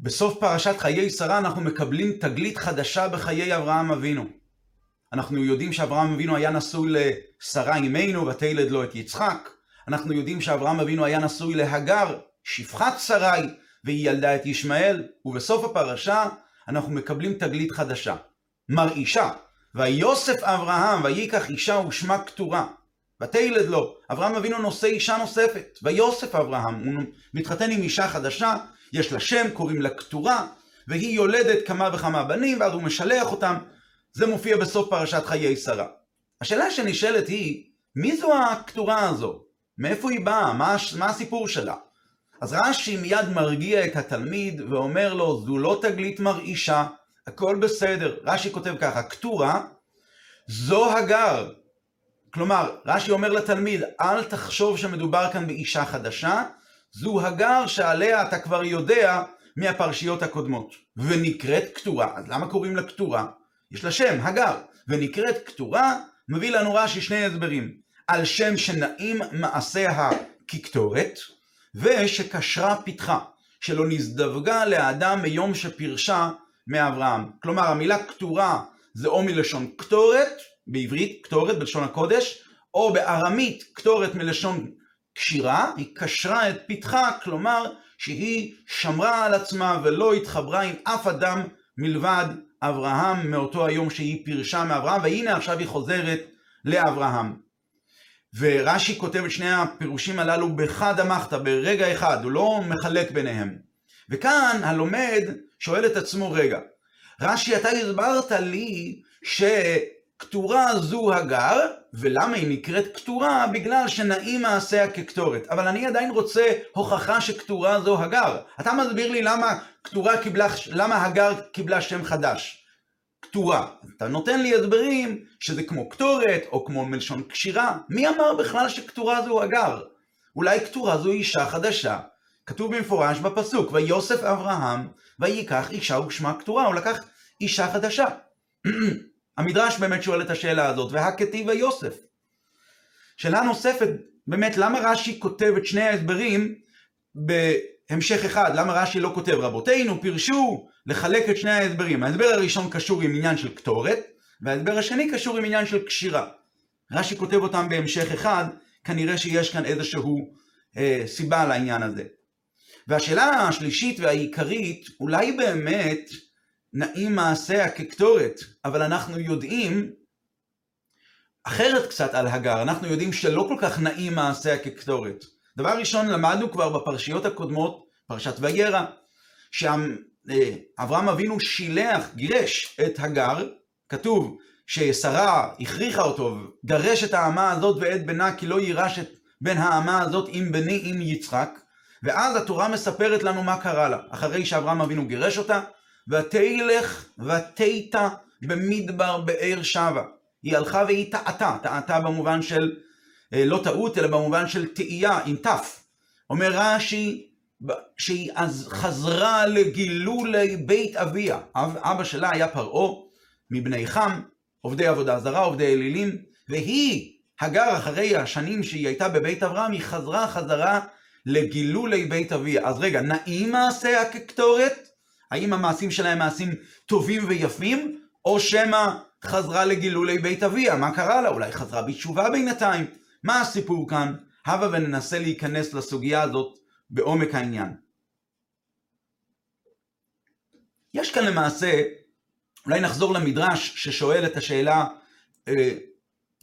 בסוף פרשת חיי שרה אנחנו מקבלים תגלית חדשה בחיי אברהם אבינו. אנחנו יודעים שאברהם אבינו היה נשוי לשרה אימנו ותלד לו את יצחק. אנחנו יודעים שאברהם אבינו היה נשוי להגר, שפחת שרי, והיא ילדה את ישמעאל. ובסוף הפרשה אנחנו מקבלים תגלית חדשה. מרעישה, ויוסף אברהם וייקח אישה ושמה כתורה. ותלד לו, אברהם אבינו נושא אישה נוספת, ויוסף אברהם, הוא מתחתן עם אישה חדשה, יש לה שם, קוראים לה כתורה, והיא יולדת כמה וכמה בנים, ואז הוא משלח אותם. זה מופיע בסוף פרשת חיי שרה. השאלה שנשאלת היא, מי זו הכתורה הזו? מאיפה היא באה? מה, מה הסיפור שלה? אז רש"י מיד מרגיע את התלמיד ואומר לו, זו לא תגלית מרעישה, הכל בסדר. רש"י כותב ככה, כתורה זו הגר. כלומר, רש"י אומר לתלמיד, אל תחשוב שמדובר כאן באישה חדשה, זו הגר שעליה אתה כבר יודע מהפרשיות הקודמות. ונקראת כתורה, אז למה קוראים לה כתורה? יש לה שם, הגר. ונקראת כתורה, מביא לנו רש"י שני הסברים. על שם שנעים מעשיה כקטורת, ושקשרה פיתחה, שלא נזדווגה לאדם מיום שפירשה מאברהם. כלומר, המילה כתורה זה או מלשון קטורת, בעברית קטורת בלשון הקודש, או בארמית קטורת מלשון קשירה, היא קשרה את פיתחה, כלומר שהיא שמרה על עצמה ולא התחברה עם אף אדם מלבד אברהם מאותו היום שהיא פירשה מאברהם, והנה עכשיו היא חוזרת לאברהם. ורש"י כותב את שני הפירושים הללו בחד המחתא, ברגע אחד, הוא לא מחלק ביניהם. וכאן הלומד שואל את עצמו, רגע, רש"י, אתה הסברת לי שכתורה זו הגר, ולמה היא נקראת כתורה? בגלל שנעים מעשיה כקטורת. אבל אני עדיין רוצה הוכחה שכתורה זו הגר. אתה מסביר לי למה כתורה קיבלה, למה הגר קיבלה שם חדש. כתורה. אתה נותן לי הסברים שזה כמו קטורת, או כמו מלשון קשירה. מי אמר בכלל שכתורה זו הגר? אולי כתורה זו אישה חדשה. כתוב במפורש בפסוק, ויוסף אברהם, וייקח אישה ושמה כתורה. הוא לקח אישה חדשה. המדרש באמת שואל את השאלה הזאת, והכתיב היוסף. שאלה נוספת, באמת, למה רש"י כותב את שני ההסברים בהמשך אחד? למה רש"י לא כותב רבותינו פירשו לחלק את שני ההסברים? ההסבר הראשון קשור עם עניין של קטורת, וההסבר השני קשור עם עניין של קשירה. רש"י כותב אותם בהמשך אחד, כנראה שיש כאן איזשהו אה, סיבה לעניין הזה. והשאלה השלישית והעיקרית, אולי באמת נעים מעשיה כקטורת, אבל אנחנו יודעים אחרת קצת על הגר, אנחנו יודעים שלא כל כך נעים מעשיה כקטורת. דבר ראשון, למדנו כבר בפרשיות הקודמות, פרשת וירא, שאברהם אבינו שילח, גירש את הגר, כתוב ששרה הכריחה אותו, גרש את האמה הזאת ואת בנה, כי לא יירש את בן האמה הזאת עם בני עם יצחק, ואז התורה מספרת לנו מה קרה לה, אחרי שאברהם אבינו גירש אותה, ותלך ותיתה במדבר באר שבע. היא הלכה והיא טעתה, טעתה במובן של אה, לא טעות, אלא במובן של תהייה עם תף. אומר רש"י שהיא אז חזרה לגילולי בית אביה. אב, אבא שלה היה פרעה מבני חם, עובדי עבודה זרה, עובדי אלילים, והיא, הגר אחרי השנים שהיא הייתה בבית אברהם, היא חזרה חזרה לגילולי בית אביה. אז רגע, נעים מעשיה כקטורת? האם המעשים שלהם מעשים טובים ויפים, או שמא חזרה לגילולי בית אביה? מה קרה לה? אולי חזרה בתשובה בינתיים? מה הסיפור כאן? הבה וננסה להיכנס לסוגיה הזאת בעומק העניין. יש כאן למעשה, אולי נחזור למדרש ששואל את השאלה, אה,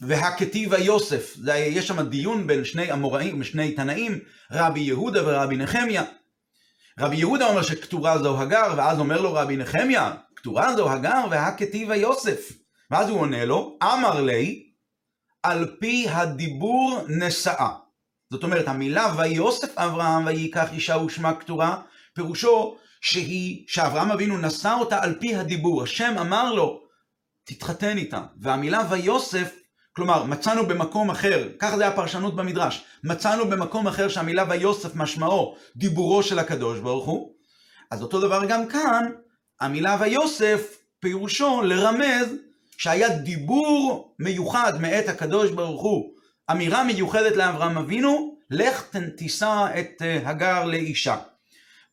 והכתיב היוסף, זה, יש שם דיון בין שני אמוראים, שני תנאים, רבי יהודה ורבי נחמיה. רבי יהודה אומר שכתורה זו הגר, ואז אומר לו רבי נחמיה, כתורה זו הגר והכתיב היוסף. ואז הוא עונה לו, אמר לי, על פי הדיבור נשאה. זאת אומרת, המילה ויוסף אברהם וייקח אישה ושמה כתורה, פירושו שהיא, שאברהם אבינו נשא אותה על פי הדיבור. השם אמר לו, תתחתן איתה. והמילה ויוסף, כלומר, מצאנו במקום אחר, ככה זה הפרשנות במדרש, מצאנו במקום אחר שהמילה ויוסף משמעו דיבורו של הקדוש ברוך הוא. אז אותו דבר גם כאן, המילה ויוסף פירושו לרמז שהיה דיבור מיוחד מאת הקדוש ברוך הוא, אמירה מיוחדת לאברהם אבינו, לך תישא את אה, הגר לאישה.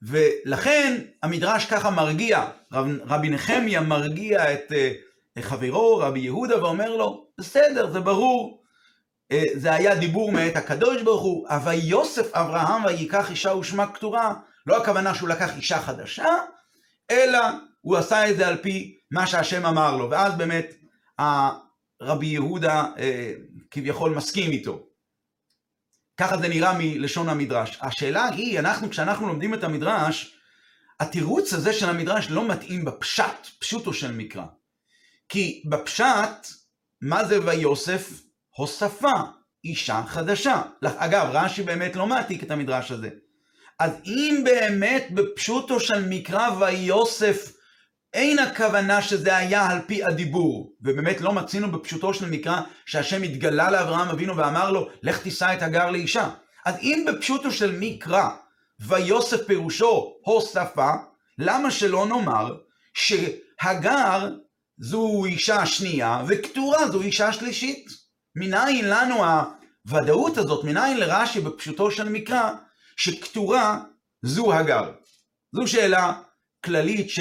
ולכן המדרש ככה מרגיע, רב, רבי נחמיה מרגיע את uh, חברו, רבי יהודה, ואומר לו, בסדר, זה ברור, uh, זה היה דיבור מאת הקדוש ברוך הוא, אבל יוסף אברהם וייקח אישה ושמה כתורה, לא הכוונה שהוא לקח אישה חדשה, אלא הוא עשה את זה על פי מה שהשם אמר לו, ואז באמת רבי יהודה uh, כביכול מסכים איתו. ככה זה נראה מלשון המדרש. השאלה היא, אנחנו, כשאנחנו לומדים את המדרש, התירוץ הזה של המדרש לא מתאים בפשט, פשוטו של מקרא. כי בפשט, מה זה ויוסף? הוספה, אישה חדשה. אגב, רש"י באמת לא מעתיק את המדרש הזה. אז אם באמת בפשוטו של מקרא ויוסף אין הכוונה שזה היה על פי הדיבור, ובאמת לא מצינו בפשוטו של מקרא שהשם התגלה לאברהם אבינו ואמר לו, לך תישא את הגר לאישה. אז אם בפשוטו של מקרא, ויוסף פירושו הוספה, למה שלא נאמר שהגר זו אישה שנייה וכתורה זו אישה שלישית? מנין לנו הוודאות הזאת, מנין לרש"י בפשוטו של מקרא, שכתורה זו הגר? זו שאלה כללית ש...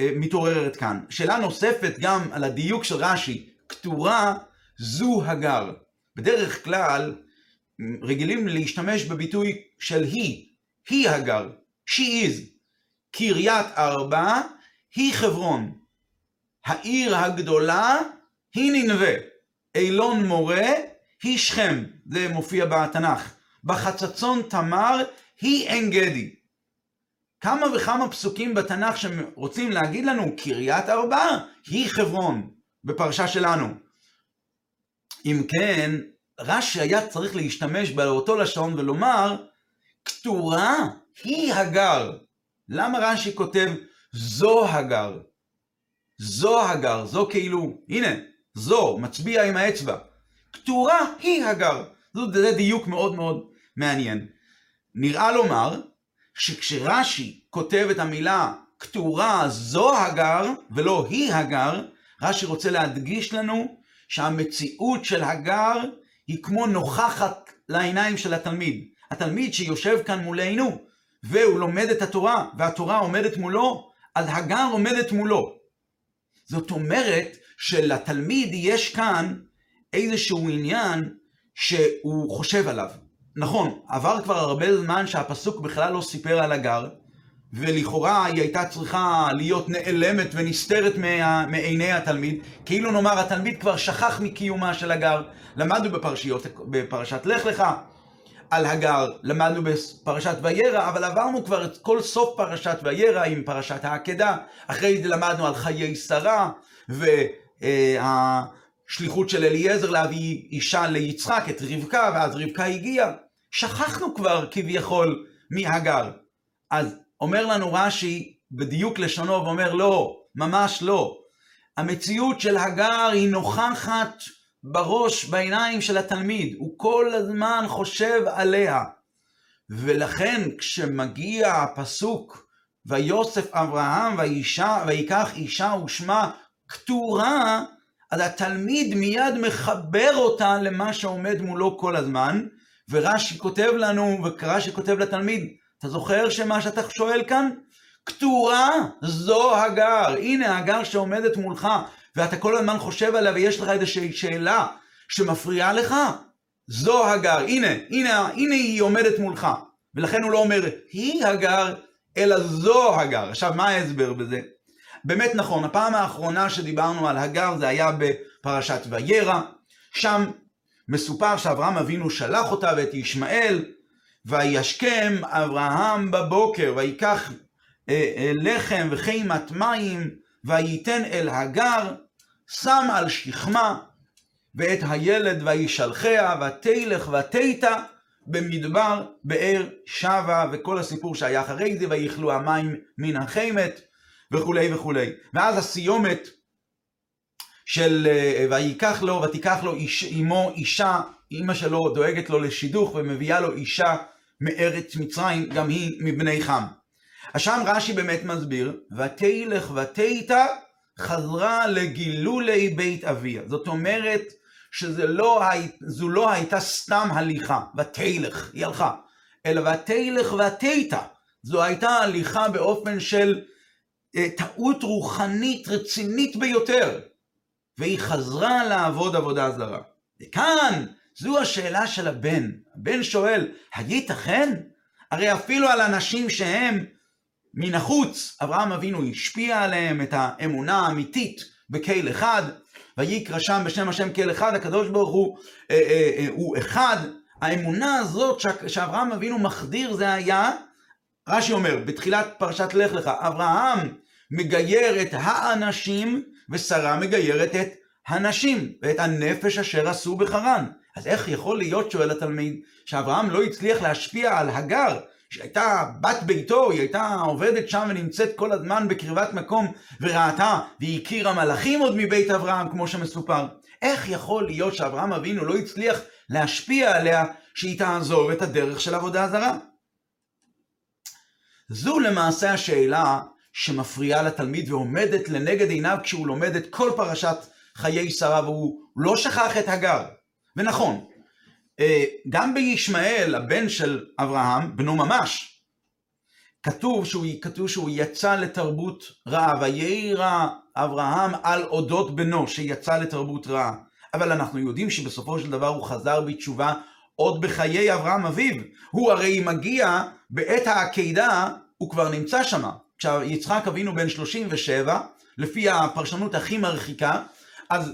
מתעוררת כאן. שאלה נוספת גם על הדיוק של רש"י, כתורה זו הגר. בדרך כלל רגילים להשתמש בביטוי של היא, היא הגר, she is. קריית ארבע היא חברון. העיר הגדולה היא ננבה. אילון מורה היא שכם, זה מופיע בתנ"ך. בחצצון תמר היא עין גדי. כמה וכמה פסוקים בתנ"ך שרוצים להגיד לנו, קריית ארבע היא חברון, בפרשה שלנו. אם כן, רש"י היה צריך להשתמש באותו לשון ולומר, כתורה היא הגר. למה רש"י כותב זו הגר? זו הגר, זו כאילו, הנה, זו, מצביע עם האצבע. כתורה היא הגר. זה דיוק מאוד מאוד מעניין. נראה לומר שכשרש"י כותב את המילה כתורה זו הגר ולא היא הגר, רש"י רוצה להדגיש לנו שהמציאות של הגר היא כמו נוכחת לעיניים של התלמיד. התלמיד שיושב כאן מולנו והוא לומד את התורה והתורה עומדת מולו, אז הגר עומדת מולו. זאת אומרת שלתלמיד יש כאן איזשהו עניין שהוא חושב עליו. נכון, עבר כבר הרבה זמן שהפסוק בכלל לא סיפר על הגר, ולכאורה היא הייתה צריכה להיות נעלמת ונסתרת מה, מעיני התלמיד, כאילו נאמר התלמיד כבר שכח מקיומה של הגר. למדנו בפרשיות, בפרשת לך לך על הגר, למדנו בפרשת וירא, אבל עברנו כבר את כל סוף פרשת וירא עם פרשת העקדה, אחרי זה למדנו על חיי שרה, וה... שליחות של אליעזר להביא אישה ליצחק, את רבקה, ואז רבקה הגיעה. שכחנו כבר כביכול מהגר. אז אומר לנו רש"י בדיוק לשונו ואומר לא, ממש לא. המציאות של הגר היא נוכחת בראש, בעיניים של התלמיד. הוא כל הזמן חושב עליה. ולכן כשמגיע הפסוק ויוסף אברהם ואישה, ויקח אישה ושמה כתורה, אז התלמיד מיד מחבר אותה למה שעומד מולו כל הזמן, ורש"י כותב לנו, ורש"י כותב לתלמיד, אתה זוכר שמה שאתה שואל כאן? כתורה זו הגר. הנה הגר שעומדת מולך, ואתה כל הזמן חושב עליה ויש לך איזושהי שאלה שמפריעה לך? זו הגר. הנה, הנה, הנה היא עומדת מולך. ולכן הוא לא אומר, היא הגר, אלא זו הגר. עכשיו, מה ההסבר בזה? באמת נכון, הפעם האחרונה שדיברנו על הגר זה היה בפרשת וירא, שם מסופר שאברהם אבינו שלח אותה ואת ישמעאל, וישכם אברהם בבוקר, ויקח אה, אה, לחם וחימת מים, וייתן אל הגר, שם על שכמה, ואת הילד וישלחיה, ותלך ותיתה במדבר באר שבה, וכל הסיפור שהיה אחרי זה, ויכלו המים מן החימת. וכולי וכולי. ואז הסיומת של אה, ויקח לו ותיקח לו איש, אמו אישה, אימא שלו דואגת לו לשידוך ומביאה לו אישה מארץ מצרים, גם היא מבני חם. אז שם רש"י באמת מסביר, ותלך ותיתה חזרה לגילולי בית אביה. זאת אומרת שזו לא, לא הייתה סתם הליכה, ותלך, היא הלכה, אלא ותלך ותיתה. זו הייתה הליכה באופן של אה, טעות רוחנית רצינית ביותר, והיא חזרה לעבוד עבודה זרה. וכאן, זו השאלה של הבן. הבן שואל, הייתכן? הרי אפילו על אנשים שהם מן החוץ, אברהם אבינו השפיע עליהם את האמונה האמיתית בקהיל אחד, ויקרא שם בשם השם קהיל אחד, הקדוש ברוך הוא אה, אה, אה, הוא אחד. האמונה הזאת שאברהם אבינו מחדיר זה היה, רש"י אומר, בתחילת פרשת לך לך, אברהם מגייר את האנשים ושרה מגיירת את הנשים ואת הנפש אשר עשו בחרן. אז איך יכול להיות, שואל התלמיד, שאברהם לא הצליח להשפיע על הגר, שהייתה בת ביתו, היא הייתה עובדת שם ונמצאת כל הזמן בקרבת מקום, וראתה, והיא הכירה מלאכים עוד מבית אברהם, כמו שמסופר. איך יכול להיות שאברהם אבינו לא הצליח להשפיע עליה, שהיא תעזוב את הדרך של עבודה זרה? זו למעשה השאלה שמפריעה לתלמיד ועומדת לנגד עיניו כשהוא לומד את כל פרשת חיי שרה, והוא לא שכח את הגר. ונכון, גם בישמעאל, הבן של אברהם, בנו ממש, כתוב שהוא, כתוב שהוא יצא לתרבות רעה, וירא אברהם על אודות בנו שיצא לתרבות רעה. אבל אנחנו יודעים שבסופו של דבר הוא חזר בתשובה עוד בחיי אברהם אביו. הוא הרי מגיע בעת העקידה, הוא כבר נמצא שם. כשיצחק אבינו בן 37, לפי הפרשנות הכי מרחיקה, אז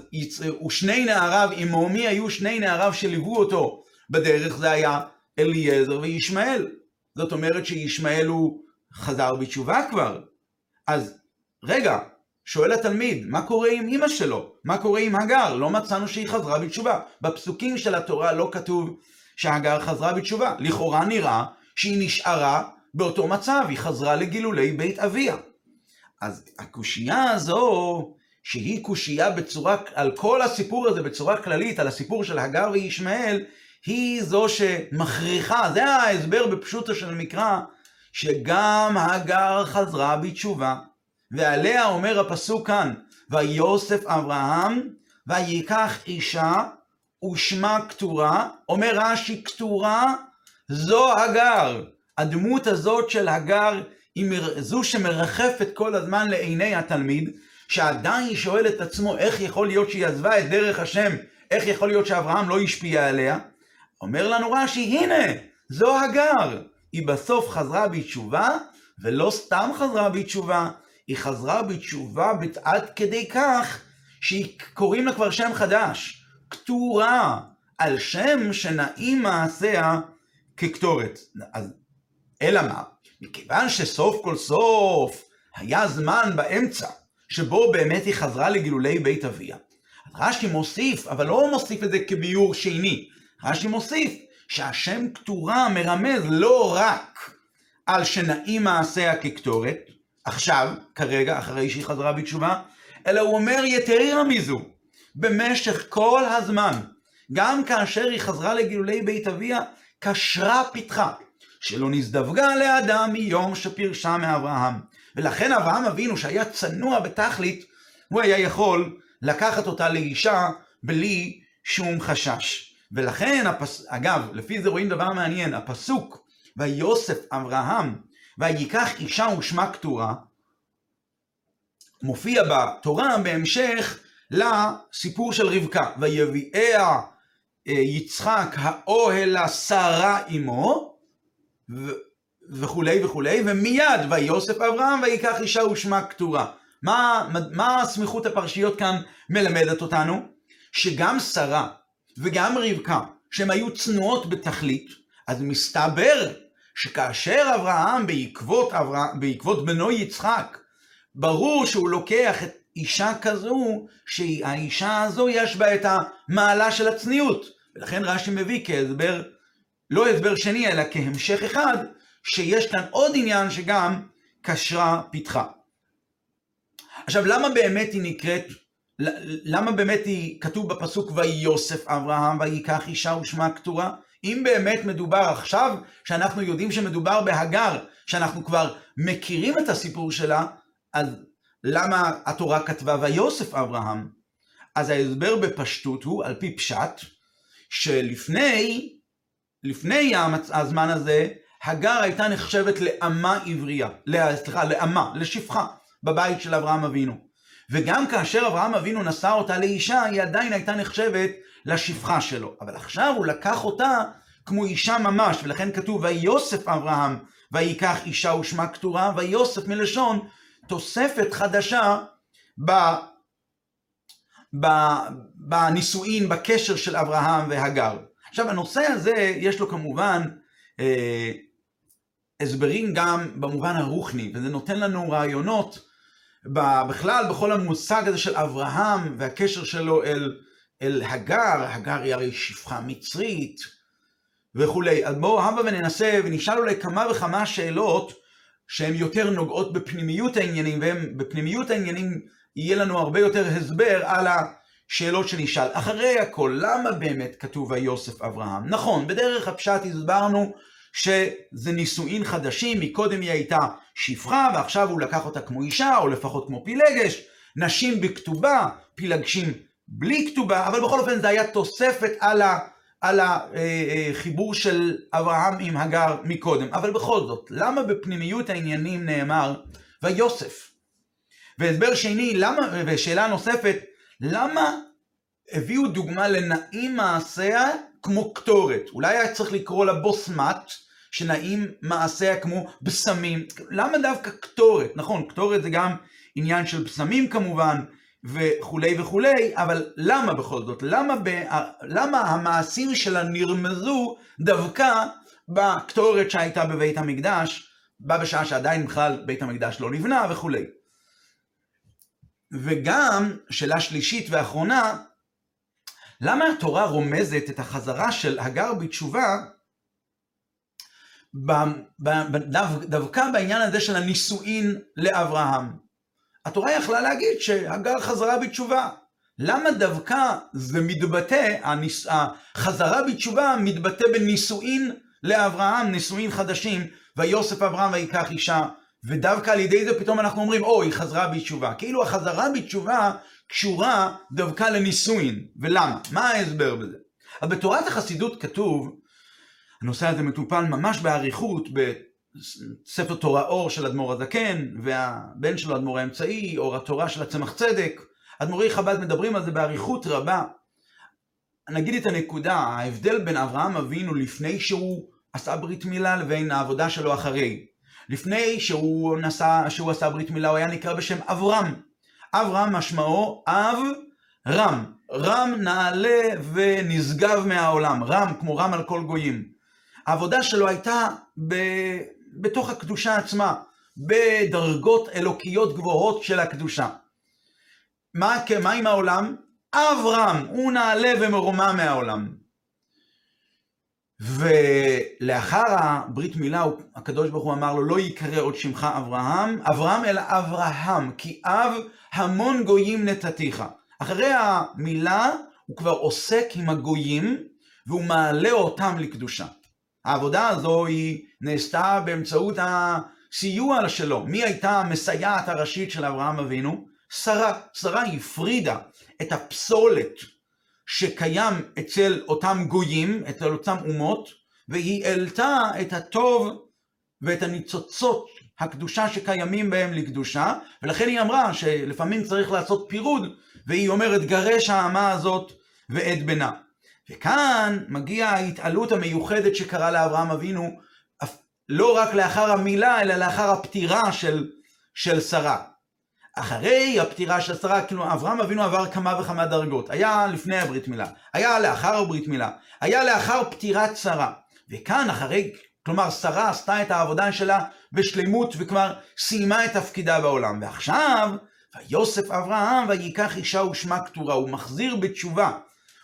ושני נעריו עמו, מי היו שני נעריו שליוו אותו בדרך? זה היה אליעזר וישמעאל. זאת אומרת שישמעאל הוא חזר בתשובה כבר. אז רגע, שואל התלמיד, מה קורה עם אמא שלו? מה קורה עם הגר? לא מצאנו שהיא חזרה בתשובה. בפסוקים של התורה לא כתוב שהגר חזרה בתשובה. לכאורה נראה שהיא נשארה באותו מצב, היא חזרה לגילולי בית אביה. אז הקושייה הזו שהיא קושייה בצורה, על כל הסיפור הזה בצורה כללית, על הסיפור של הגר וישמעאל, היא זו שמכריחה, זה ההסבר בפשוטו של מקרא, שגם הגר חזרה בתשובה, ועליה אומר הפסוק כאן, ויוסף אברהם, ויקח אישה, ושמה כתורה, אומר רש"י כתורה, זו הגר. הדמות הזאת של הגר היא זו שמרחפת כל הזמן לעיני התלמיד, שעדיין שואל את עצמו איך יכול להיות שהיא עזבה את דרך השם, איך יכול להיות שאברהם לא השפיע עליה? אומר לנו רש"י, הנה, זו הגר. היא בסוף חזרה בתשובה, ולא סתם חזרה בתשובה, היא חזרה בתשובה עד כדי כך שקוראים לה כבר שם חדש, כתורה, על שם שנעים מעשיה כקטורת. אז אלא מה? מכיוון שסוף כל סוף היה זמן באמצע שבו באמת היא חזרה לגילולי בית אביה. רש"י מוסיף, אבל לא מוסיף את זה כביור שני, רש"י מוסיף שהשם כתורה מרמז לא רק על שנעים מעשיה כקטורת, עכשיו, כרגע, אחרי שהיא חזרה בתשובה, אלא הוא אומר יתרה מזו, במשך כל הזמן, גם כאשר היא חזרה לגילולי בית אביה, קשרה פתחה, שלא נזדווגה לאדם מיום שפירשה מאברהם. ולכן אברהם אבינו, שהיה צנוע בתכלית, הוא היה יכול לקחת אותה לאישה בלי שום חשש. ולכן, הפס... אגב, לפי זה רואים דבר מעניין, הפסוק, ויוסף אברהם, וייקח אישה ושמה כתורה, מופיע בתורה בהמשך לסיפור של רבקה, ויביאיה אה, יצחק האוהל לשרה עמו, וכולי וכולי, ומיד ויוסף אברהם ויקח אישה ושמה כתורה. מה, מה סמיכות הפרשיות כאן מלמדת אותנו? שגם שרה וגם רבקה, שהן היו צנועות בתכלית, אז מסתבר שכאשר אברהם בעקבות, אברהם, בעקבות בנו יצחק, ברור שהוא לוקח את אישה כזו, שהאישה הזו יש בה את המעלה של הצניעות. ולכן רש"י מביא כהסבר, לא הסבר שני, אלא כהמשך אחד, שיש כאן עוד עניין שגם קשרה פיתחה. עכשיו, למה באמת היא נקראת, למה באמת היא, כתוב בפסוק ויוסף אברהם ויקח אישה ושמה כתורה? אם באמת מדובר עכשיו, שאנחנו יודעים שמדובר בהגר, שאנחנו כבר מכירים את הסיפור שלה, אז למה התורה כתבה ויוסף אברהם? אז ההסבר בפשטות הוא, על פי פשט, שלפני לפני הזמן הזה, הגר הייתה נחשבת לאמה עברייה, סליחה, לאמה, לשפחה, בבית של אברהם אבינו. וגם כאשר אברהם אבינו נשא אותה לאישה, היא עדיין הייתה נחשבת לשפחה שלו. אבל עכשיו הוא לקח אותה כמו אישה ממש, ולכן כתוב, ויוסף אברהם, ויקח אישה ושמה כתורה, ויוסף מלשון תוספת חדשה ב... בנישואין, בקשר של אברהם והגר. עכשיו, הנושא הזה, יש לו כמובן אה, הסברים גם במובן הרוחני, וזה נותן לנו רעיונות בכלל, בכל המושג הזה של אברהם והקשר שלו אל, אל הגר, הגר היא הרי שפחה מצרית וכולי. אז בואו הבה וננסה ונשאל אולי כמה וכמה שאלות שהן יותר נוגעות בפנימיות העניינים, והן בפנימיות העניינים יהיה לנו הרבה יותר הסבר על השאלות שנשאל. אחרי הכל, למה באמת כתוב היוסף אברהם? נכון, בדרך הפשט הסברנו שזה נישואין חדשים, מקודם היא הייתה שפחה ועכשיו הוא לקח אותה כמו אישה, או לפחות כמו פילגש, נשים בכתובה, פילגשים בלי כתובה, אבל בכל אופן זה היה תוספת על, על החיבור של אברהם עם הגר מקודם. אבל בכל זאת, למה בפנימיות העניינים נאמר ויוסף? והסבר שני, למה, ושאלה נוספת, למה הביאו דוגמה לנעים מעשיה כמו קטורת? אולי היה צריך לקרוא לה בוסמת, שנעים מעשיה כמו בשמים. למה דווקא קטורת? נכון, קטורת זה גם עניין של בשמים כמובן, וכולי וכולי, אבל למה בכל זאת? למה, ב, למה המעשים שלה נרמזו דווקא בקטורת שהייתה בבית המקדש, בה בשעה שעדיין בכלל בית המקדש לא נבנה וכולי. וגם, שאלה שלישית ואחרונה, למה התורה רומזת את החזרה של הגר בתשובה דווקא בעניין הזה של הנישואין לאברהם. התורה יכלה להגיד שהגר חזרה בתשובה. למה דווקא זה מתבטא, החזרה בתשובה מתבטא בנישואין לאברהם, נישואין חדשים, ויוסף אברהם ויקח אישה, ודווקא על ידי זה פתאום אנחנו אומרים, או, היא חזרה בתשובה. כאילו החזרה בתשובה קשורה דווקא לנישואין. ולמה? מה ההסבר בזה? אז בתורת החסידות כתוב הנושא הזה מטופל ממש באריכות בספר תורה אור של אדמו"ר הזקן, והבן שלו אדמו"ר האמצעי, אור התורה של הצמח צדק. אדמו"רי חב"ד מדברים על זה באריכות רבה. נגיד את הנקודה, ההבדל בין אברהם אבינו לפני שהוא עשה ברית מילה לבין העבודה שלו אחרי. לפני שהוא, נסע, שהוא עשה ברית מילה הוא היה נקרא בשם אברהם. אברהם משמעו אב רם. רם נעלה ונשגב מהעולם. רם כמו רם על כל גויים. העבודה שלו הייתה ב... בתוך הקדושה עצמה, בדרגות אלוקיות גבוהות של הקדושה. מה, מה עם העולם? אברהם, הוא נעלה ומרומם מהעולם. ולאחר הברית מילה, הקדוש ברוך הוא אמר לו, לא ייקרא עוד שמך אברהם, אברהם אלא אברהם, כי אב המון גויים נתתיך. אחרי המילה, הוא כבר עוסק עם הגויים, והוא מעלה אותם לקדושה. העבודה הזו היא נעשתה באמצעות הסיוע שלו. מי הייתה המסייעת הראשית של אברהם אבינו? שרה. שרה הפרידה את הפסולת שקיים אצל אותם גויים, אצל אותם אומות, והיא העלתה את הטוב ואת הניצוצות הקדושה שקיימים בהם לקדושה, ולכן היא אמרה שלפעמים צריך לעשות פירוד, והיא אומרת גרש האמה הזאת ואת בנה. וכאן מגיעה ההתעלות המיוחדת שקרה לאברהם אבינו, לא רק לאחר המילה, אלא לאחר הפטירה של, של שרה. אחרי הפטירה של שרה, כאילו אברהם אבינו עבר כמה וכמה דרגות. היה לפני הברית מילה, היה לאחר הברית מילה, היה לאחר פטירת שרה. וכאן אחרי, כלומר שרה עשתה את העבודה שלה בשלמות וכבר סיימה את תפקידה בעולם. ועכשיו, ויוסף אברהם ויקח אישה ושמה כתורה, הוא מחזיר בתשובה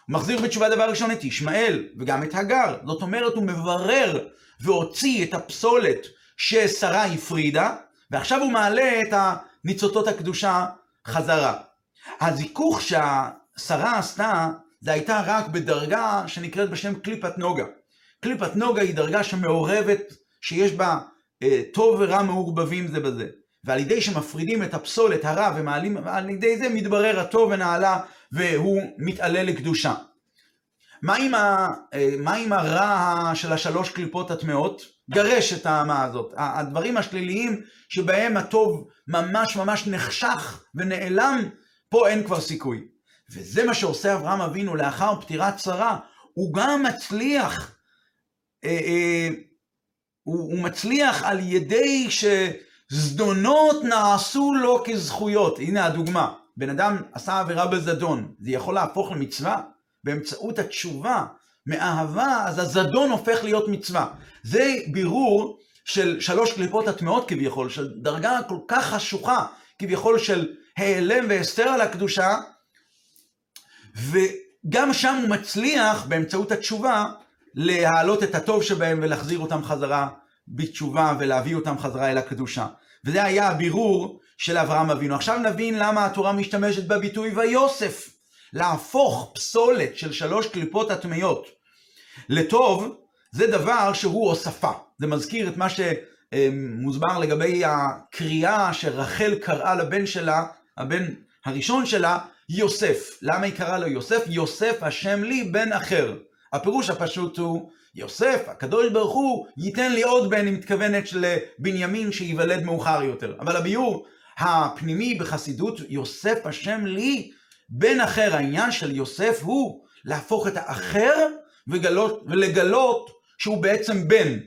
הוא מחזיר בתשובה דבר ראשון את ישמעאל וגם את הגר. זאת אומרת, הוא מברר והוציא את הפסולת ששרה הפרידה, ועכשיו הוא מעלה את הניצוצות הקדושה חזרה. הזיכוך שהשרה עשתה, זה הייתה רק בדרגה שנקראת בשם קליפת נוגה. קליפת נוגה היא דרגה שמעורבת, שיש בה אה, טוב ורע מעורבבים זה בזה. ועל ידי שמפרידים את הפסולת הרע ומעלים, על ידי זה מתברר הטוב ונעלה והוא מתעלה לקדושה. מה עם, ה, מה עם הרע של השלוש קליפות הטמעות? גרש את האמה הזאת. הדברים השליליים שבהם הטוב ממש ממש נחשך ונעלם, פה אין כבר סיכוי. וזה מה שעושה אברהם אבינו לאחר פטירת שרה. הוא גם מצליח, אה, אה, הוא, הוא מצליח על ידי שזדונות נעשו לו כזכויות. הנה הדוגמה. בן אדם עשה עבירה בזדון, זה יכול להפוך למצווה? באמצעות התשובה מאהבה, אז הזדון הופך להיות מצווה. זה בירור של שלוש קליפות הטמעות כביכול, של דרגה כל כך חשוכה כביכול של העלם והסתר על הקדושה, וגם שם הוא מצליח באמצעות התשובה להעלות את הטוב שבהם ולהחזיר אותם חזרה בתשובה ולהביא אותם חזרה אל הקדושה. וזה היה הבירור של אברהם אבינו. עכשיו נבין למה התורה משתמשת בביטוי ויוסף. להפוך פסולת של שלוש קליפות הטמיות לטוב, זה דבר שהוא הוספה. זה מזכיר את מה שמוסבר לגבי הקריאה שרחל קראה לבן שלה, הבן הראשון שלה, יוסף. למה היא קראה לו יוסף? יוסף השם לי בן אחר. הפירוש הפשוט הוא, יוסף, הקדוש ברוך הוא, ייתן לי עוד בן, היא מתכוונת לבנימין שייוולד מאוחר יותר. אבל הביור הפנימי בחסידות, יוסף השם לי בן אחר. העניין של יוסף הוא להפוך את האחר וגלות, ולגלות שהוא בעצם בן.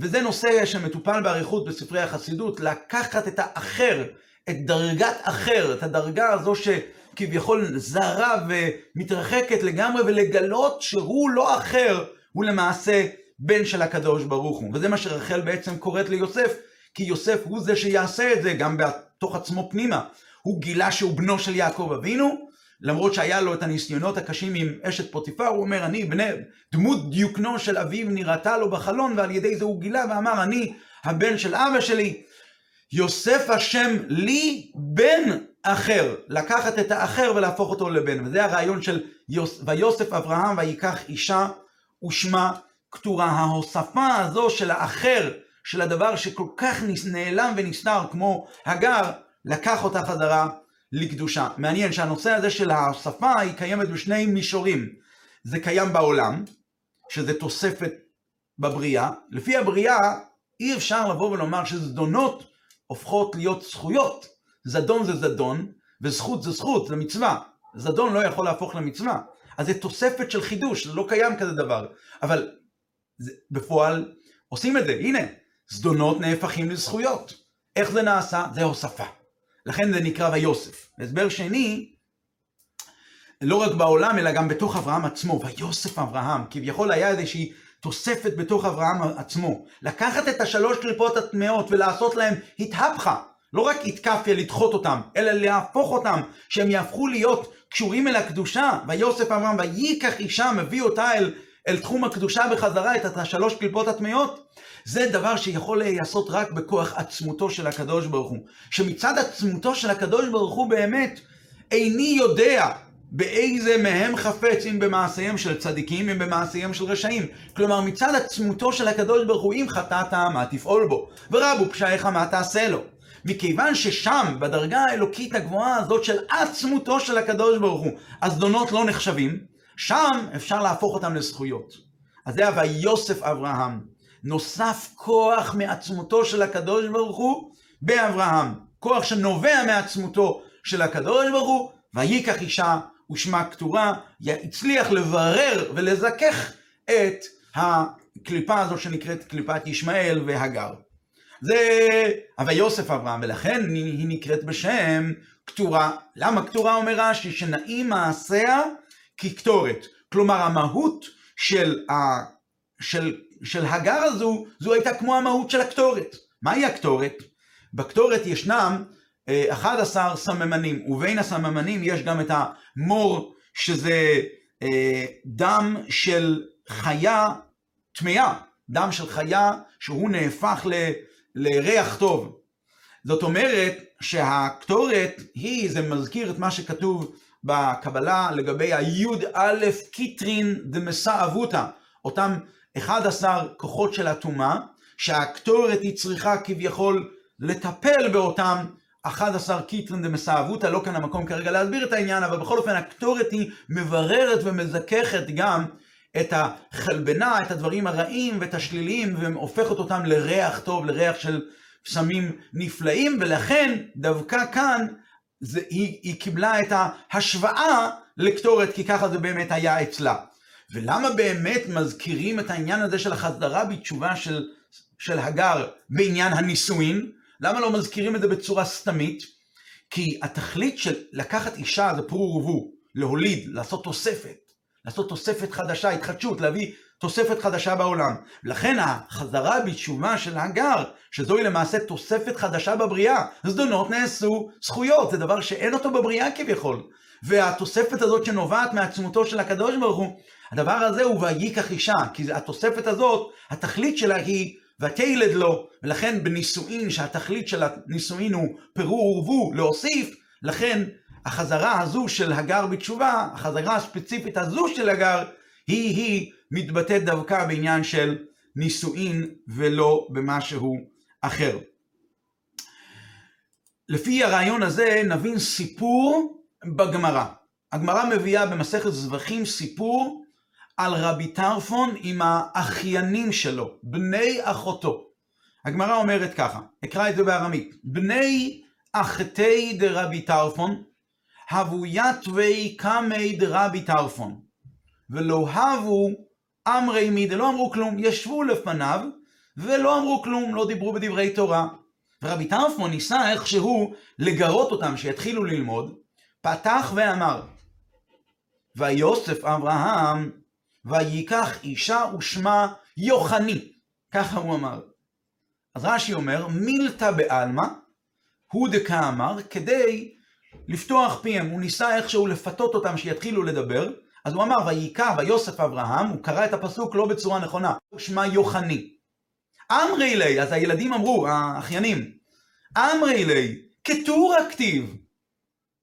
וזה נושא שמטופל באריכות בספרי החסידות, לקחת את האחר, את דרגת אחר, את הדרגה הזו שכביכול זרה ומתרחקת לגמרי, ולגלות שהוא לא אחר, הוא למעשה בן של הקדוש ברוך הוא. וזה מה שרחל בעצם קוראת ליוסף, כי יוסף הוא זה שיעשה את זה גם בתוך עצמו פנימה. הוא גילה שהוא בנו של יעקב אבינו, למרות שהיה לו את הניסיונות הקשים עם אשת פוטיפר, הוא אומר, אני בני, דמות דיוקנו של אביו נראתה לו בחלון, ועל ידי זה הוא גילה ואמר, אני הבן של אבא שלי. יוסף השם לי בן אחר, לקחת את האחר ולהפוך אותו לבן. וזה הרעיון של יוס, ויוסף אברהם ויקח אישה ושמה כתורה. ההוספה הזו של האחר, של הדבר שכל כך נעלם ונסתר כמו הגר, לקח אותה חזרה לקדושה. מעניין שהנושא הזה של ההוספה היא קיימת בשני מישורים. זה קיים בעולם, שזה תוספת בבריאה. לפי הבריאה אי אפשר לבוא ולומר שזדונות הופכות להיות זכויות. זדון זה זדון, וזכות זה זכות, זה מצווה. זדון לא יכול להפוך למצווה. אז זה תוספת של חידוש, זה לא קיים כזה דבר. אבל זה, בפועל עושים את זה. הנה, זדונות נהפכים לזכויות. איך זה נעשה? זה הוספה. לכן זה נקרא ויוסף. הסבר שני, לא רק בעולם, אלא גם בתוך אברהם עצמו, ויוסף אברהם, כביכול היה איזושהי תוספת בתוך אברהם עצמו. לקחת את השלוש קליפות הטמעות ולעשות להם התהפכה, לא רק התקפיה לדחות אותם, אלא להפוך אותם, שהם יהפכו להיות קשורים אל הקדושה. ויוסף אברהם, וייקח אישה, מביא אותה אל, אל תחום הקדושה בחזרה, את השלוש קליפות הטמעות. זה דבר שיכול להיעשות רק בכוח עצמותו של הקדוש ברוך הוא. שמצד עצמותו של הקדוש ברוך הוא באמת, איני יודע באיזה מהם חפץ, אם במעשיהם של צדיקים, אם במעשיהם של רשעים. כלומר, מצד עצמותו של הקדוש ברוך הוא, אם חטאת, מה תפעול בו? ורבו פשעיך, מה תעשה לו? מכיוון ששם, בדרגה האלוקית הגבוהה הזאת של עצמותו של הקדוש ברוך הוא, הזדונות לא נחשבים, שם אפשר להפוך אותם לזכויות. אז זה הווה יוסף אברהם. נוסף כוח מעצמותו של הקדוש ברוך הוא באברהם. כוח שנובע מעצמותו של הקדוש ברוך הוא, וייקח אישה ושמה כתורה, הצליח לברר ולזכך את הקליפה הזו שנקראת קליפת ישמעאל והגר. זה הווה יוסף אברהם, ולכן היא נקראת בשם כתורה. למה כתורה אומר רש"י? שנעים מעשיה כקטורת. כלומר, המהות של, ה... של של הגר הזו, זו הייתה כמו המהות של הקטורת. מהי הקטורת? בקטורת ישנם 11 אה, סממנים, ובין הסממנים יש גם את המור, שזה אה, דם של חיה טמאה, דם של חיה שהוא נהפך ל, לריח טוב. זאת אומרת שהקטורת היא, זה מזכיר את מה שכתוב בקבלה לגבי היוד א' קיטרין דמסאבותא, אותם 11 כוחות של הטומאה, שהקטורת היא צריכה כביכול לטפל באותם 11 קיטרין דמסאבותא, לא כאן המקום כרגע להסביר את העניין, אבל בכל אופן הקטורת היא מבררת ומזככת גם את החלבנה, את הדברים הרעים ואת השליליים, והופכת אותם לריח טוב, לריח של פסמים נפלאים, ולכן דווקא כאן זה, היא, היא קיבלה את ההשוואה לקטורת, כי ככה זה באמת היה אצלה. ולמה באמת מזכירים את העניין הזה של החזרה בתשובה של, של הגר בעניין הנישואין? למה לא מזכירים את זה בצורה סתמית? כי התכלית של לקחת אישה זה פרו ורבו, להוליד, לעשות תוספת, לעשות תוספת חדשה, התחדשות, להביא תוספת חדשה בעולם. לכן החזרה בתשובה של הגר, שזוהי למעשה תוספת חדשה בבריאה, זדונות נעשו זכויות, זה דבר שאין אותו בבריאה כביכול. והתוספת הזאת שנובעת מעצמותו של הקדוש ברוך הוא, הדבר הזה הוא וייקח אישה, כי התוספת הזאת, התכלית שלה היא ותלד לו, ולכן בנישואין, שהתכלית של הנישואין הוא פירו ורבו, להוסיף, לכן החזרה הזו של הגר בתשובה, החזרה הספציפית הזו של הגר, היא-היא מתבטאת דווקא בעניין של נישואין ולא במשהו אחר. לפי הרעיון הזה נבין סיפור בגמרא. הגמרא מביאה במסכת זבחים סיפור על רבי טרפון עם האחיינים שלו, בני אחותו. הגמרא אומרת ככה, אקרא את זה בארמית, בני אחתי דרבי טרפון, הבו יתווי קמי דרבי טרפון, ולא הבו אמרי מידה, לא אמרו כלום, ישבו לפניו ולא אמרו כלום, לא דיברו בדברי תורה. ורבי טרפון ניסה איכשהו לגרות אותם שיתחילו ללמוד, פתח ואמר, ויוסף אברהם וייקח אישה ושמה יוחני, ככה הוא אמר. אז רש"י אומר, מילתא בעלמא, הוא דקאמר, כדי לפתוח פיהם, הוא ניסה איכשהו לפתות אותם שיתחילו לדבר, אז הוא אמר, וייקח ויוסף אברהם, הוא קרא את הפסוק לא בצורה נכונה, שמה יוחני. אמרי לי, אז הילדים אמרו, האחיינים, אמרי לי, כתור הכתיב.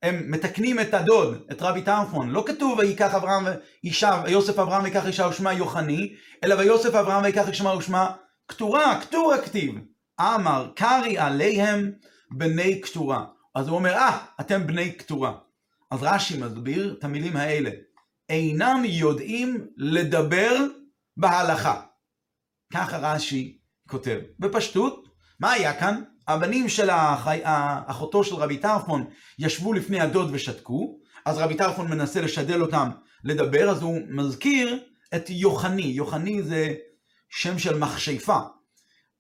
הם מתקנים את הדוד, את רבי טרפון, לא כתוב וייקח אברהם אישה, ויוסף אברהם ויקח אישה ושמה יוחני, אלא ויוסף אברהם ויקח אישה ושמה כתורה, כתור הכתיב. אמר, קרי עליהם בני כתורה. אז הוא אומר, אה, אתם בני כתורה. אז רש"י מסביר את המילים האלה. אינם יודעים לדבר בהלכה. ככה רש"י כותב. בפשטות, מה היה כאן? הבנים של החי... אחותו של רבי טרפון ישבו לפני הדוד ושתקו, אז רבי טרפון מנסה לשדל אותם לדבר, אז הוא מזכיר את יוחני. יוחני זה שם של מכשפה.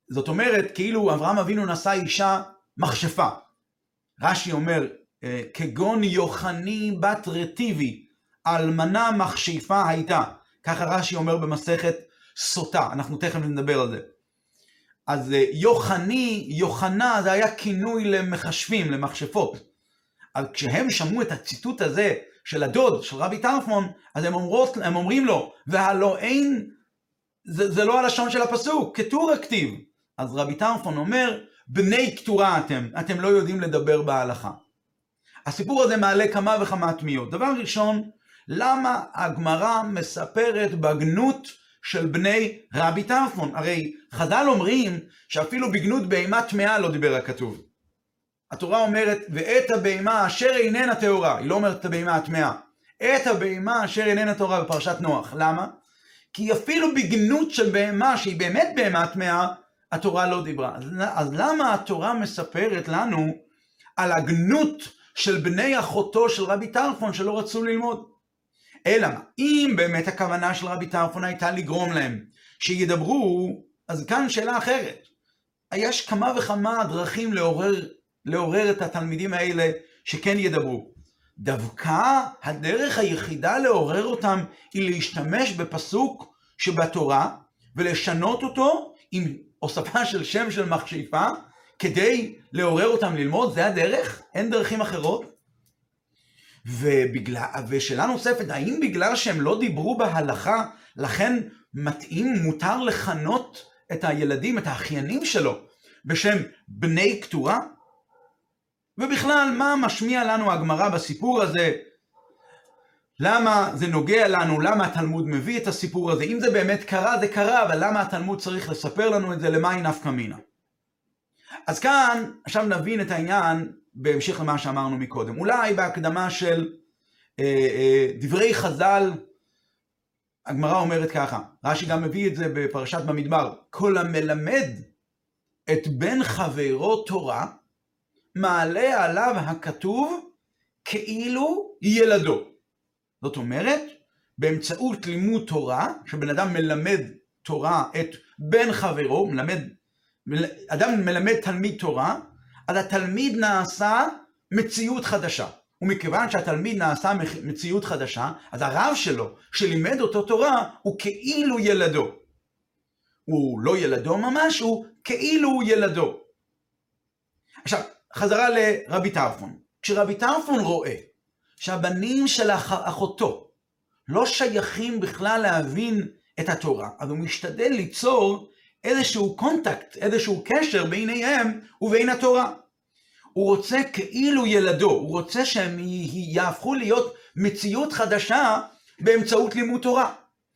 זאת אומרת, כאילו אברהם אבינו נשא אישה מכשפה. רש"י אומר, אה, כגון יוחני בת רטיבי, אלמנה מכשפה הייתה. ככה רש"י אומר במסכת סוטה, אנחנו תכף נדבר על זה. אז אה, יוחני, יוחנה, זה היה כינוי למחשבים, למכשפות. אז כשהם שמעו את הציטוט הזה של הדוד, של רבי טרפון, אז הם, אומרות, הם אומרים לו, והלא אין, זה, זה לא הלשון של הפסוק, כתור הכתיב. אז רבי טרפון אומר, בני כתורה אתם, אתם לא יודעים לדבר בהלכה. הסיפור הזה מעלה כמה וכמה תמיהות. דבר ראשון, למה הגמרא מספרת בגנות של בני רבי טרפון? הרי חז"ל אומרים שאפילו בגנות בהמה טמאה לא דיבר הכתוב. התורה אומרת, ואת הבהמה אשר איננה טהורה, היא לא אומרת את הבהמה הטמאה, את הבהמה אשר איננה טהורה בפרשת נוח. למה? כי אפילו בגנות של בהמה, שהיא באמת בהמה טמאה, התורה לא דיברה. אז, אז למה התורה מספרת לנו על הגנות של בני אחותו של רבי טרפון שלא רצו ללמוד? אלא מה, אם באמת הכוונה של רבי טרפון הייתה לגרום להם שידברו, אז כאן שאלה אחרת. יש כמה וכמה דרכים לעורר, לעורר את התלמידים האלה שכן ידברו. דווקא הדרך היחידה לעורר אותם היא להשתמש בפסוק שבתורה ולשנות אותו עם הוספה של שם של מכשפה כדי לעורר אותם ללמוד, זה הדרך? אין דרכים אחרות? ובגלל, ושאלה נוספת, האם בגלל שהם לא דיברו בהלכה, לכן מתאים, מותר לכנות את הילדים, את האחיינים שלו, בשם בני כתורה? ובכלל, מה משמיע לנו הגמרא בסיפור הזה? למה זה נוגע לנו? למה התלמוד מביא את הסיפור הזה? אם זה באמת קרה, זה קרה, אבל למה התלמוד צריך לספר לנו את זה? למה היא נפקא מינה? אז כאן, עכשיו נבין את העניין בהמשך למה שאמרנו מקודם. אולי בהקדמה של אה, אה, דברי חז"ל, הגמרא אומרת ככה, רש"י גם מביא את זה בפרשת במדבר, כל המלמד את בן חברו תורה, מעלה עליו הכתוב כאילו ילדו. זאת אומרת, באמצעות לימוד תורה, שבן אדם מלמד תורה את בן חברו, מלמד, אדם מלמד תלמיד תורה, אז התלמיד נעשה מציאות חדשה. ומכיוון שהתלמיד נעשה מציאות חדשה, אז הרב שלו, שלימד אותו תורה, הוא כאילו ילדו. הוא לא ילדו ממש, הוא כאילו ילדו. עכשיו, חזרה לרבי טרפון. כשרבי טרפון רואה שהבנים של אחותו לא שייכים בכלל להבין את התורה, אז הוא משתדל ליצור איזשהו קונטקט, איזשהו קשר ביניהם ובין התורה. הוא רוצה כאילו ילדו, הוא רוצה שהם יהפכו להיות מציאות חדשה באמצעות לימוד תורה.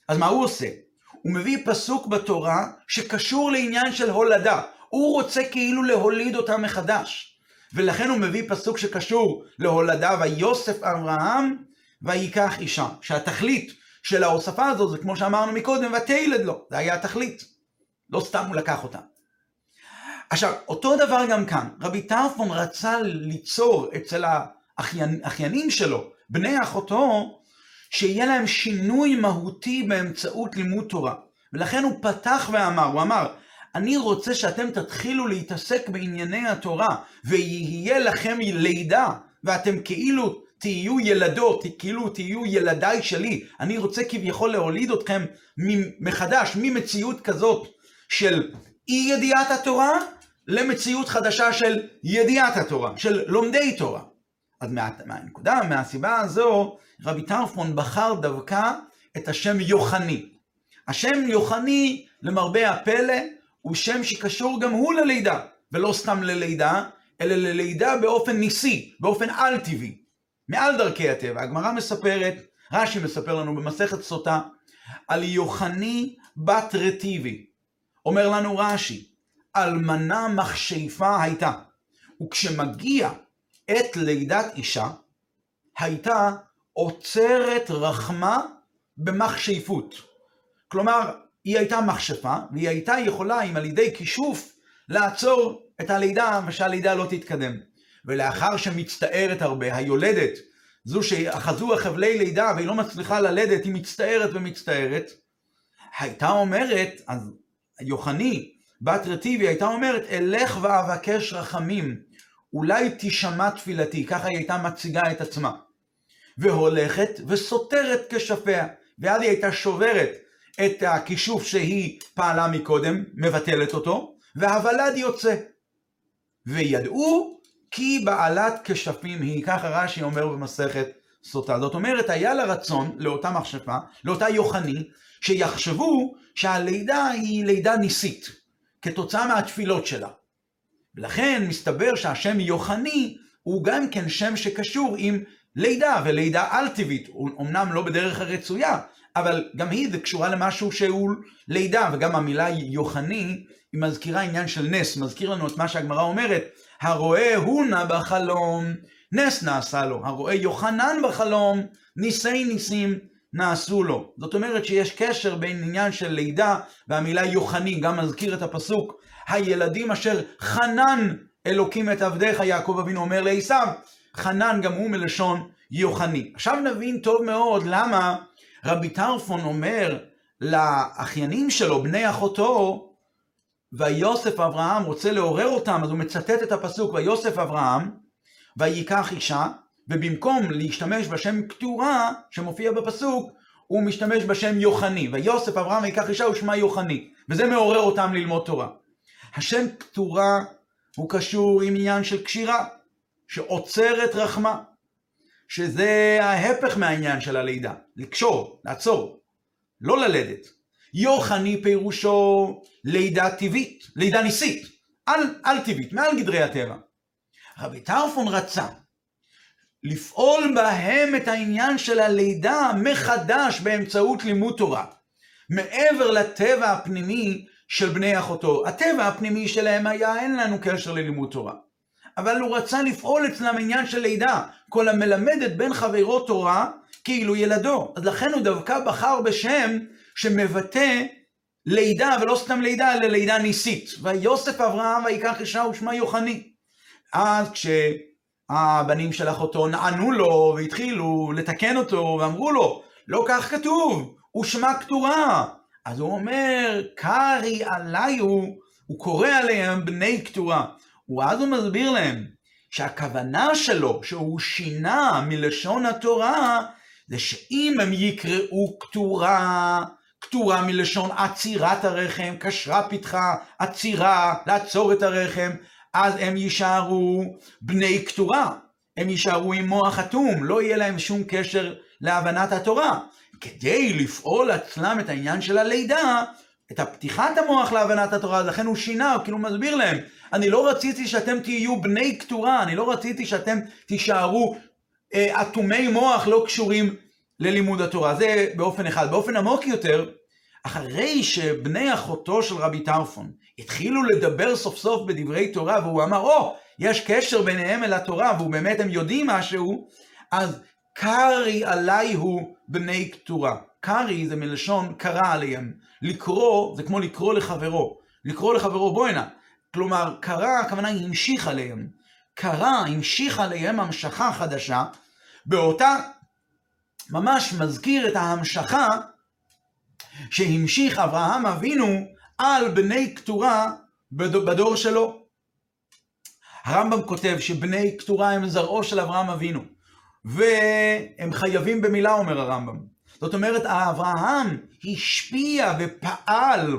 אז מה הוא עושה? הוא מביא פסוק בתורה שקשור לעניין של הולדה. הוא רוצה כאילו להוליד אותה מחדש. ולכן הוא מביא פסוק שקשור להולדה, ויוסף אברהם ויקח אישה. שהתכלית של ההוספה הזאת זה כמו שאמרנו מקודם, ותלד לו. זה היה התכלית. לא סתם הוא לקח אותה. עכשיו, אותו דבר גם כאן. רבי טרפון רצה ליצור אצל האחיינים שלו, בני אחותו, שיהיה להם שינוי מהותי באמצעות לימוד תורה. ולכן הוא פתח ואמר, הוא אמר, אני רוצה שאתם תתחילו להתעסק בענייני התורה, ויהיה לכם לידה, ואתם כאילו תהיו ילדות, כאילו תהיו ילדיי שלי. אני רוצה כביכול להוליד אתכם מחדש, ממציאות כזאת של אי ידיעת התורה, למציאות חדשה של ידיעת התורה, של לומדי תורה. אז מה, מהנקודה, מהסיבה הזו, רבי טרפון בחר דווקא את השם יוחני. השם יוחני, למרבה הפלא, הוא שם שקשור גם הוא ללידה, ולא סתם ללידה, אלא ללידה באופן ניסי, באופן על-טבעי, מעל דרכי הטבע. הגמרא מספרת, רש"י מספר לנו במסכת סוטה, על יוחני בת רטיבי. אומר לנו רש"י, אלמנה מכשפה הייתה, וכשמגיע עת לידת אישה, הייתה עוצרת רחמה במכשפות. כלומר, היא הייתה מכשפה, והיא הייתה יכולה, אם על ידי כישוף, לעצור את הלידה ושהלידה לא תתקדם. ולאחר שמצטערת הרבה, היולדת, זו שאחזו החבלי לידה והיא לא מצליחה ללדת, היא מצטערת ומצטערת, הייתה אומרת, אז יוחני, בת רטיבי, הייתה אומרת, אלך ואבקש רחמים, אולי תשמע תפילתי, ככה היא הייתה מציגה את עצמה. והולכת וסותרת כשפיה, ואז היא הייתה שוברת את הכישוף שהיא פעלה מקודם, מבטלת אותו, והוולד יוצא. וידעו כי בעלת כשפים היא, ככה רש"י אומר במסכת סוטה. זאת אומרת, היה לה רצון לאותה מכשפה, לאותה יוחני, שיחשבו שהלידה היא לידה ניסית, כתוצאה מהתפילות שלה. ולכן מסתבר שהשם יוחני הוא גם כן שם שקשור עם לידה, ולידה על-טבעית, אמנם לא בדרך הרצויה, אבל גם היא זה קשורה למשהו שהוא לידה, וגם המילה יוחני היא מזכירה עניין של נס, מזכיר לנו את מה שהגמרא אומרת, הרואה הונה בחלום, נס נעשה לו, הרואה יוחנן בחלום, ניסי ניסים נעשו לו. זאת אומרת שיש קשר בין עניין של לידה והמילה יוחני, גם מזכיר את הפסוק, הילדים אשר חנן אלוקים את עבדיך, יעקב אבינו אומר לעשיו, חנן גם הוא מלשון יוחני. עכשיו נבין טוב מאוד למה רבי טרפון אומר לאחיינים שלו, בני אחותו, ויוסף אברהם רוצה לעורר אותם, אז הוא מצטט את הפסוק, ויוסף אברהם, וייקח אישה, ובמקום להשתמש בשם כתורה, שמופיע בפסוק, הוא משתמש בשם יוחני. ויוסף אברהם ויקח אישה ושמה יוחני. וזה מעורר אותם ללמוד תורה. השם כתורה הוא קשור עם עניין של קשירה, שעוצרת רחמה. שזה ההפך מהעניין של הלידה, לקשור, לעצור, לא ללדת. יוחני פירושו לידה טבעית, לידה ניסית, על, על טבעית, מעל גדרי הטבע. רבי טרפון רצה לפעול בהם את העניין של הלידה מחדש באמצעות לימוד תורה, מעבר לטבע הפנימי של בני אחותו. הטבע הפנימי שלהם היה אין לנו קשר ללימוד תורה. אבל הוא רצה לפעול אצלם עניין של לידה. כל המלמד את בן חברו תורה, כאילו ילדו. אז לכן הוא דווקא בחר בשם שמבטא לידה, ולא סתם לידה, אלא לידה ניסית. ויוסף אברהם ויקח אישה ושמה יוחני. אז כשהבנים של אחותו נענו לו והתחילו לתקן אותו ואמרו לו, לא כך כתוב, ושמה כתורה. אז הוא אומר, קרי עליי הוא, קורא עליהם בני כתורה. ואז הוא מסביר להם שהכוונה שלו, שהוא שינה מלשון התורה, זה שאם הם יקראו כתורה, כתורה מלשון עצירת הרחם, קשרה פיתחה, עצירה, לעצור את הרחם, אז הם יישארו בני כתורה. הם יישארו עם מוח אטום, לא יהיה להם שום קשר להבנת התורה. כדי לפעול אצלם את העניין של הלידה, את הפתיחת המוח להבנת התורה, לכן הוא שינה, הוא כאילו מסביר להם, אני לא רציתי שאתם תהיו בני כתורה, אני לא רציתי שאתם תישארו אה, אטומי מוח לא קשורים ללימוד התורה. זה באופן אחד. באופן עמוק יותר, אחרי שבני אחותו של רבי טרפון התחילו לדבר סוף סוף בדברי תורה, והוא אמר, או, oh, יש קשר ביניהם אל התורה, והוא באמת, הם יודעים משהו, אז קרי עליי הוא בני כתורה. קרי זה מלשון קרא עליהם. לקרוא, זה כמו לקרוא לחברו. לקרוא לחברו בוא הנה. כלומר, קרא, הכוונה היא המשיך עליהם. קרא, המשיך עליהם המשכה חדשה, באותה, ממש מזכיר את ההמשכה שהמשיך אברהם אבינו על בני כתורה בדור שלו. הרמב"ם כותב שבני כתורה הם זרעו של אברהם אבינו, והם חייבים במילה, אומר הרמב"ם. זאת אומרת, אברהם השפיע ופעל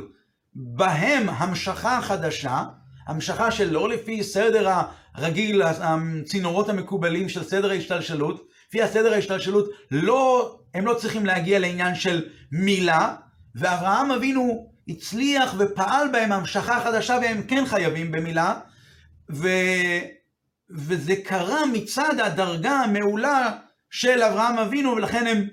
בהם המשכה חדשה, המשכה שלא לפי סדר הרגיל, הצינורות המקובלים של סדר ההשתלשלות, לפי הסדר ההשתלשלות, לא, הם לא צריכים להגיע לעניין של מילה, ואברהם אבינו הצליח ופעל בהם המשכה חדשה והם כן חייבים במילה, ו... וזה קרה מצד הדרגה המעולה של אברהם אבינו, ולכן הם,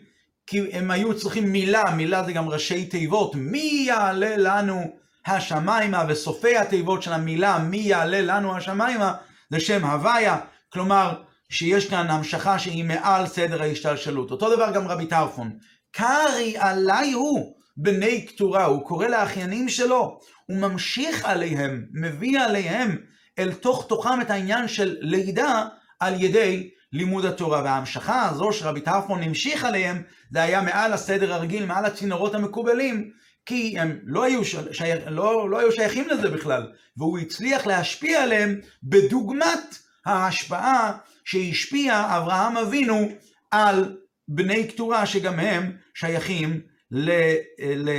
הם היו צריכים מילה, מילה זה גם ראשי תיבות, מי יעלה לנו השמיימה, וסופי התיבות של המילה מי יעלה לנו השמיימה, זה שם הוויה, כלומר שיש כאן המשכה שהיא מעל סדר ההשתלשלות. אותו דבר גם רבי טרפון, קרי עליי הוא בני כתורה, הוא קורא לאחיינים שלו, הוא ממשיך עליהם, מביא עליהם אל תוך תוכם את העניין של לידה על ידי לימוד התורה. וההמשכה הזו שרבי טרפון המשיך עליהם, זה היה מעל הסדר הרגיל, מעל הצינורות המקובלים, כי הם לא היו, שי... לא, לא היו שייכים לזה בכלל, והוא הצליח להשפיע עליהם בדוגמת ההשפעה שהשפיע אברהם אבינו על בני קטורה שגם הם שייכים ל, ל,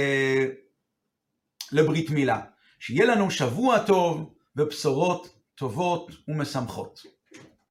לברית מילה. שיהיה לנו שבוע טוב ובשורות טובות ומשמחות.